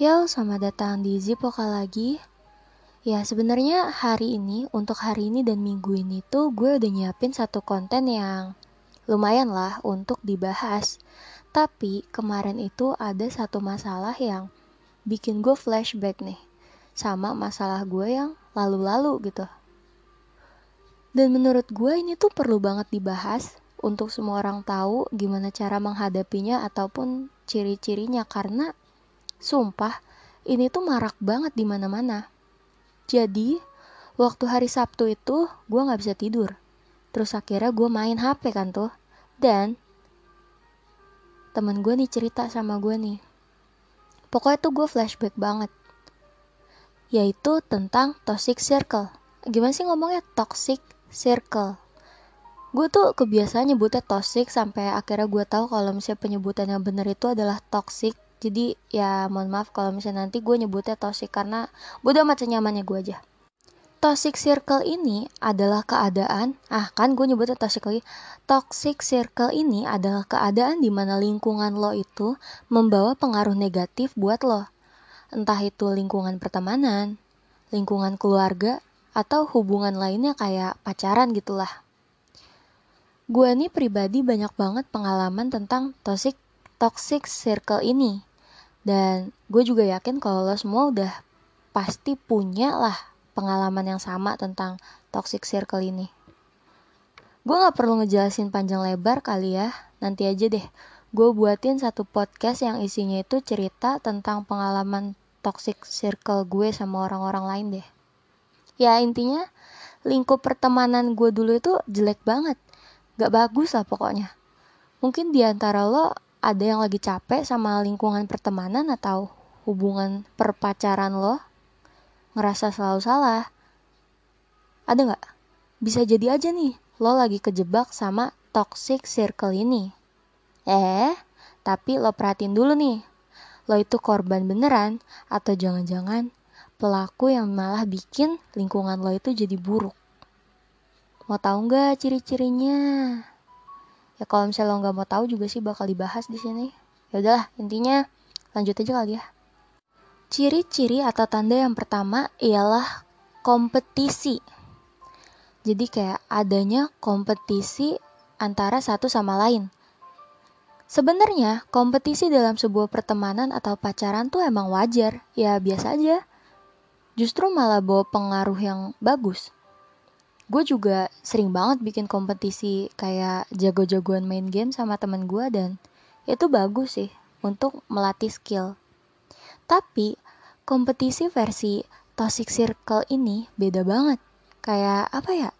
Yo, selamat datang di Zipoka lagi. Ya, sebenarnya hari ini, untuk hari ini dan minggu ini tuh gue udah nyiapin satu konten yang lumayan lah untuk dibahas. Tapi kemarin itu ada satu masalah yang bikin gue flashback nih. Sama masalah gue yang lalu-lalu gitu. Dan menurut gue ini tuh perlu banget dibahas untuk semua orang tahu gimana cara menghadapinya ataupun ciri-cirinya karena Sumpah, ini tuh marak banget di mana-mana. Jadi, waktu hari Sabtu itu gue gak bisa tidur. Terus akhirnya gue main HP kan tuh. Dan temen gue nih cerita sama gue nih. Pokoknya tuh gue flashback banget. Yaitu tentang toxic circle. Gimana sih ngomongnya toxic circle? Gue tuh kebiasaan nyebutnya toxic sampai akhirnya gue tahu kalau misalnya penyebutan yang bener itu adalah toxic jadi ya mohon maaf kalau misalnya nanti gue nyebutnya toxic karena bodo amat senyamannya gue aja. Toxic circle ini adalah keadaan ah kan gue nyebutnya toxic lagi. Toxic circle ini adalah keadaan di mana lingkungan lo itu membawa pengaruh negatif buat lo. Entah itu lingkungan pertemanan lingkungan keluarga atau hubungan lainnya kayak pacaran gitulah. Gue nih pribadi banyak banget pengalaman tentang toxic toxic circle ini dan gue juga yakin kalau lo semua udah pasti punya lah pengalaman yang sama tentang toxic circle ini. Gue gak perlu ngejelasin panjang lebar kali ya, nanti aja deh. Gue buatin satu podcast yang isinya itu cerita tentang pengalaman toxic circle gue sama orang-orang lain deh. Ya intinya, lingkup pertemanan gue dulu itu jelek banget. Gak bagus lah pokoknya. Mungkin di antara lo ada yang lagi capek sama lingkungan pertemanan atau hubungan perpacaran lo, ngerasa selalu salah. Ada nggak? Bisa jadi aja nih, lo lagi kejebak sama toxic circle ini. Eh, tapi lo perhatiin dulu nih, lo itu korban beneran atau jangan-jangan pelaku yang malah bikin lingkungan lo itu jadi buruk. Mau tahu nggak ciri-cirinya? Ya kalau misalnya lo nggak mau tahu juga sih bakal dibahas di sini. Ya udahlah intinya lanjut aja kali ya. Ciri-ciri atau tanda yang pertama ialah kompetisi. Jadi kayak adanya kompetisi antara satu sama lain. Sebenarnya, kompetisi dalam sebuah pertemanan atau pacaran tuh emang wajar, ya biasa aja. Justru malah bawa pengaruh yang bagus gue juga sering banget bikin kompetisi kayak jago-jagoan main game sama temen gue dan itu bagus sih untuk melatih skill. Tapi kompetisi versi Toxic Circle ini beda banget. Kayak apa ya?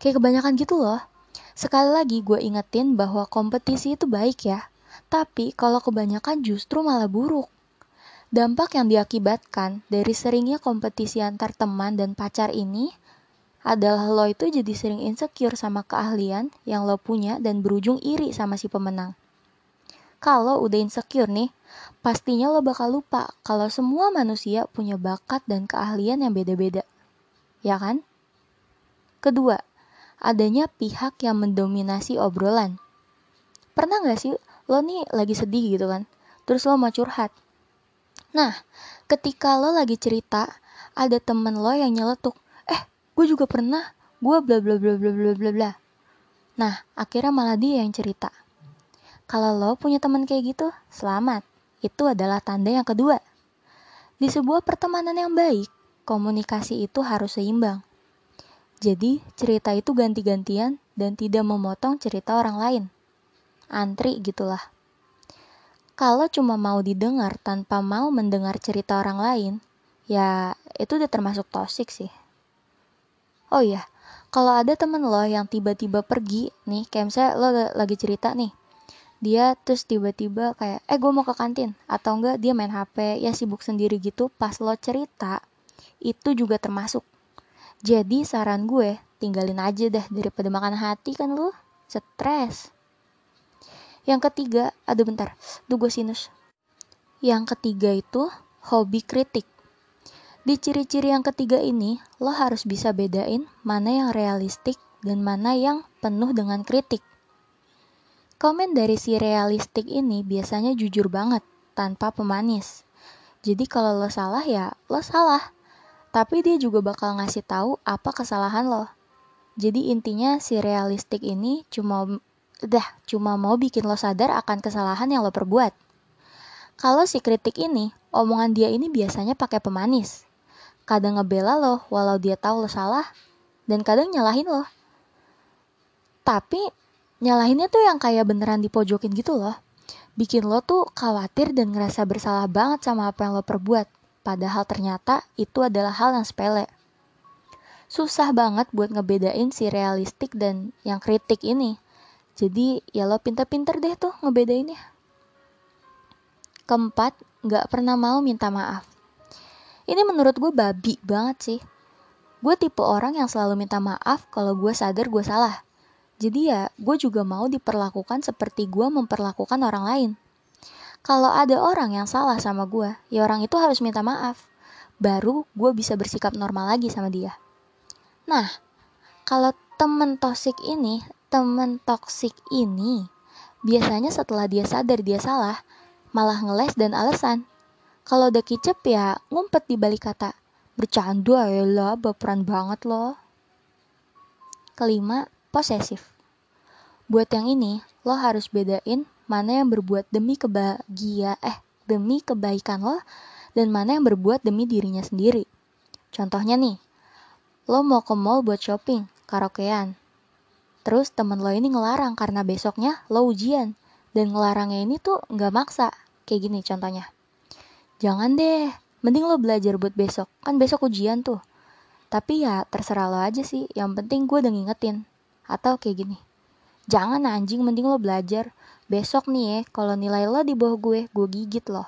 Kayak kebanyakan gitu loh. Sekali lagi gue ingetin bahwa kompetisi itu baik ya. Tapi kalau kebanyakan justru malah buruk. Dampak yang diakibatkan dari seringnya kompetisi antar teman dan pacar ini adalah lo itu jadi sering insecure sama keahlian yang lo punya dan berujung iri sama si pemenang. Kalau udah insecure nih, pastinya lo bakal lupa kalau semua manusia punya bakat dan keahlian yang beda-beda. Ya kan? Kedua, adanya pihak yang mendominasi obrolan. Pernah gak sih lo nih lagi sedih gitu kan? Terus lo mau curhat. Nah, ketika lo lagi cerita, ada temen lo yang nyeletuk, gue juga pernah gue bla bla bla bla bla bla bla. Nah akhirnya malah dia yang cerita. Kalau lo punya teman kayak gitu selamat. Itu adalah tanda yang kedua. Di sebuah pertemanan yang baik komunikasi itu harus seimbang. Jadi cerita itu ganti-gantian dan tidak memotong cerita orang lain. Antri gitulah. Kalau cuma mau didengar tanpa mau mendengar cerita orang lain, ya itu udah termasuk toxic sih. Oh iya, kalau ada temen lo yang tiba-tiba pergi nih, kayak misalnya lo lagi cerita nih, dia terus tiba-tiba kayak, eh gue mau ke kantin, atau enggak dia main HP, ya sibuk sendiri gitu, pas lo cerita, itu juga termasuk. Jadi saran gue, tinggalin aja dah daripada makan hati kan lo, stres. Yang ketiga, aduh bentar, duh gue sinus. Yang ketiga itu, hobi kritik. Di ciri-ciri yang ketiga ini, lo harus bisa bedain mana yang realistik dan mana yang penuh dengan kritik. Komen dari si realistik ini biasanya jujur banget, tanpa pemanis. Jadi kalau lo salah ya lo salah. Tapi dia juga bakal ngasih tahu apa kesalahan lo. Jadi intinya si realistik ini cuma udah cuma mau bikin lo sadar akan kesalahan yang lo perbuat. Kalau si kritik ini, omongan dia ini biasanya pakai pemanis. Kadang ngebela lo walau dia tahu lo salah, dan kadang nyalahin lo. Tapi nyalahinnya tuh yang kayak beneran dipojokin gitu loh. Bikin lo tuh khawatir dan ngerasa bersalah banget sama apa yang lo perbuat. Padahal ternyata itu adalah hal yang sepele. Susah banget buat ngebedain si realistik dan yang kritik ini. Jadi ya lo pinter-pinter deh tuh ngebedainnya. Keempat, gak pernah mau minta maaf. Ini menurut gue babi banget sih. Gue tipe orang yang selalu minta maaf kalau gue sadar gue salah. Jadi ya, gue juga mau diperlakukan seperti gue memperlakukan orang lain. Kalau ada orang yang salah sama gue, ya orang itu harus minta maaf. Baru gue bisa bersikap normal lagi sama dia. Nah, kalau temen toksik ini, temen toksik ini, biasanya setelah dia sadar dia salah, malah ngeles dan alasan. Kalau udah kicep ya ngumpet di balik kata. Bercanda ya lah, baperan banget loh. Kelima, posesif. Buat yang ini, lo harus bedain mana yang berbuat demi kebahagia, eh, demi kebaikan lo, dan mana yang berbuat demi dirinya sendiri. Contohnya nih, lo mau ke mall buat shopping, karaokean. Terus temen lo ini ngelarang karena besoknya lo ujian. Dan ngelarangnya ini tuh nggak maksa. Kayak gini contohnya. Jangan deh, mending lo belajar buat besok. Kan besok ujian tuh. Tapi ya terserah lo aja sih, yang penting gue udah ngingetin. Atau kayak gini. Jangan anjing, mending lo belajar. Besok nih ya, kalau nilai lo di bawah gue, gue gigit lo.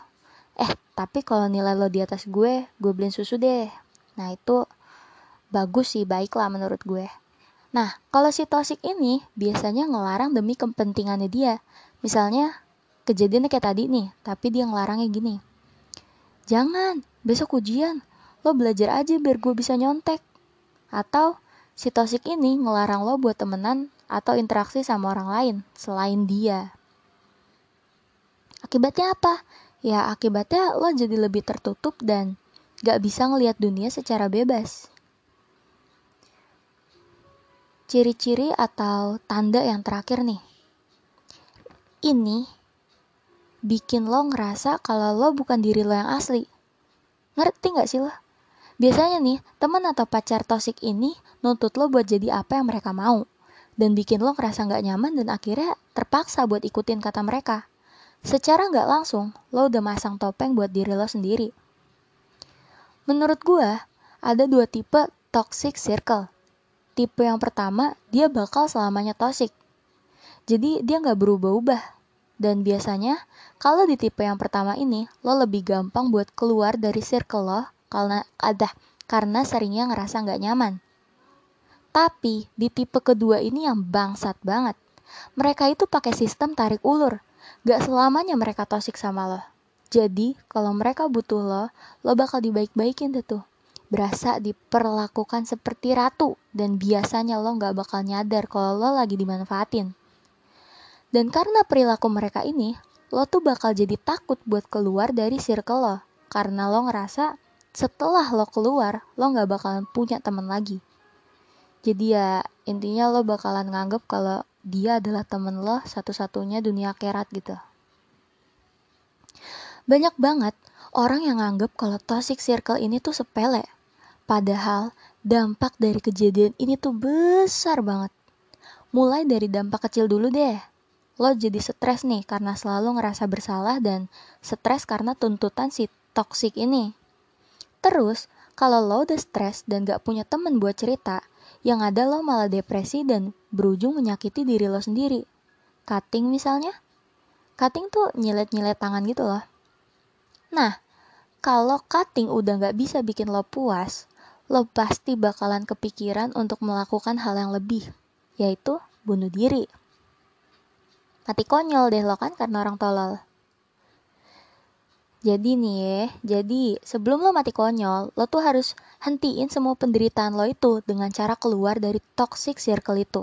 Eh, tapi kalau nilai lo di atas gue, gue beliin susu deh. Nah itu bagus sih, baik lah menurut gue. Nah, kalau si toxic ini biasanya ngelarang demi kepentingannya dia. Misalnya, kejadiannya kayak tadi nih, tapi dia ngelarangnya gini. Jangan, besok ujian, lo belajar aja biar gue bisa nyontek. Atau, si toxic ini ngelarang lo buat temenan atau interaksi sama orang lain selain dia. Akibatnya apa? Ya akibatnya lo jadi lebih tertutup dan gak bisa ngelihat dunia secara bebas. Ciri-ciri atau tanda yang terakhir nih ini bikin lo ngerasa kalau lo bukan diri lo yang asli. Ngerti gak sih lo? Biasanya nih, teman atau pacar tosik ini nuntut lo buat jadi apa yang mereka mau. Dan bikin lo ngerasa gak nyaman dan akhirnya terpaksa buat ikutin kata mereka. Secara gak langsung, lo udah masang topeng buat diri lo sendiri. Menurut gue, ada dua tipe toxic circle. Tipe yang pertama, dia bakal selamanya toxic. Jadi dia nggak berubah-ubah. Dan biasanya kalau di tipe yang pertama ini lo lebih gampang buat keluar dari circle lo karena ada karena seringnya ngerasa nggak nyaman. Tapi di tipe kedua ini yang bangsat banget. Mereka itu pakai sistem tarik ulur. Gak selamanya mereka tosik sama lo. Jadi kalau mereka butuh lo, lo bakal dibaik-baikin deh tuh. Berasa diperlakukan seperti ratu dan biasanya lo gak bakal nyadar kalau lo lagi dimanfaatin. Dan karena perilaku mereka ini, lo tuh bakal jadi takut buat keluar dari circle lo. Karena lo ngerasa setelah lo keluar, lo gak bakalan punya temen lagi. Jadi ya intinya lo bakalan nganggep kalau dia adalah temen lo satu-satunya dunia kerat gitu. Banyak banget orang yang nganggep kalau toxic circle ini tuh sepele. Padahal dampak dari kejadian ini tuh besar banget. Mulai dari dampak kecil dulu deh lo jadi stres nih karena selalu ngerasa bersalah dan stres karena tuntutan si toxic ini. Terus, kalau lo udah stres dan gak punya temen buat cerita, yang ada lo malah depresi dan berujung menyakiti diri lo sendiri. Cutting misalnya? Cutting tuh nyilet-nyilet tangan gitu loh. Nah, kalau cutting udah gak bisa bikin lo puas, lo pasti bakalan kepikiran untuk melakukan hal yang lebih, yaitu bunuh diri. Mati konyol deh lo kan karena orang tolol. Jadi nih ya, jadi sebelum lo mati konyol, lo tuh harus hentiin semua penderitaan lo itu dengan cara keluar dari toxic circle itu.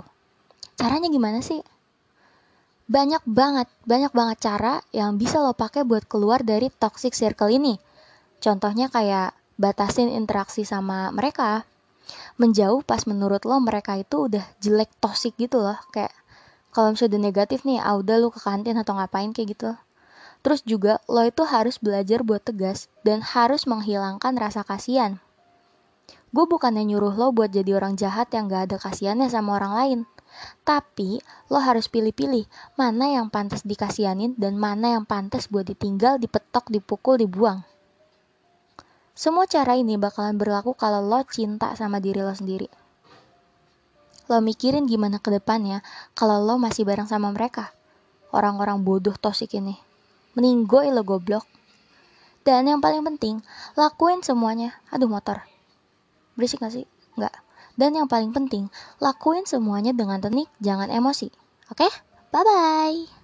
Caranya gimana sih? Banyak banget, banyak banget cara yang bisa lo pakai buat keluar dari toxic circle ini. Contohnya kayak batasin interaksi sama mereka. Menjauh pas menurut lo mereka itu udah jelek toxic gitu loh. Kayak kalau misalnya udah negatif nih, ah udah lu ke kantin atau ngapain kayak gitu. Terus juga lo itu harus belajar buat tegas dan harus menghilangkan rasa kasihan. Gue bukannya nyuruh lo buat jadi orang jahat yang gak ada kasihannya sama orang lain. Tapi lo harus pilih-pilih mana yang pantas dikasihanin dan mana yang pantas buat ditinggal, dipetok, dipukul, dibuang. Semua cara ini bakalan berlaku kalau lo cinta sama diri lo sendiri. Lo mikirin gimana ke depannya kalau lo masih bareng sama mereka. Orang-orang bodoh tosik ini. Meninggoy lo goblok. Dan yang paling penting, lakuin semuanya. Aduh motor. Berisik gak sih? Enggak. Dan yang paling penting, lakuin semuanya dengan teknik, jangan emosi. Oke? Okay? Bye-bye.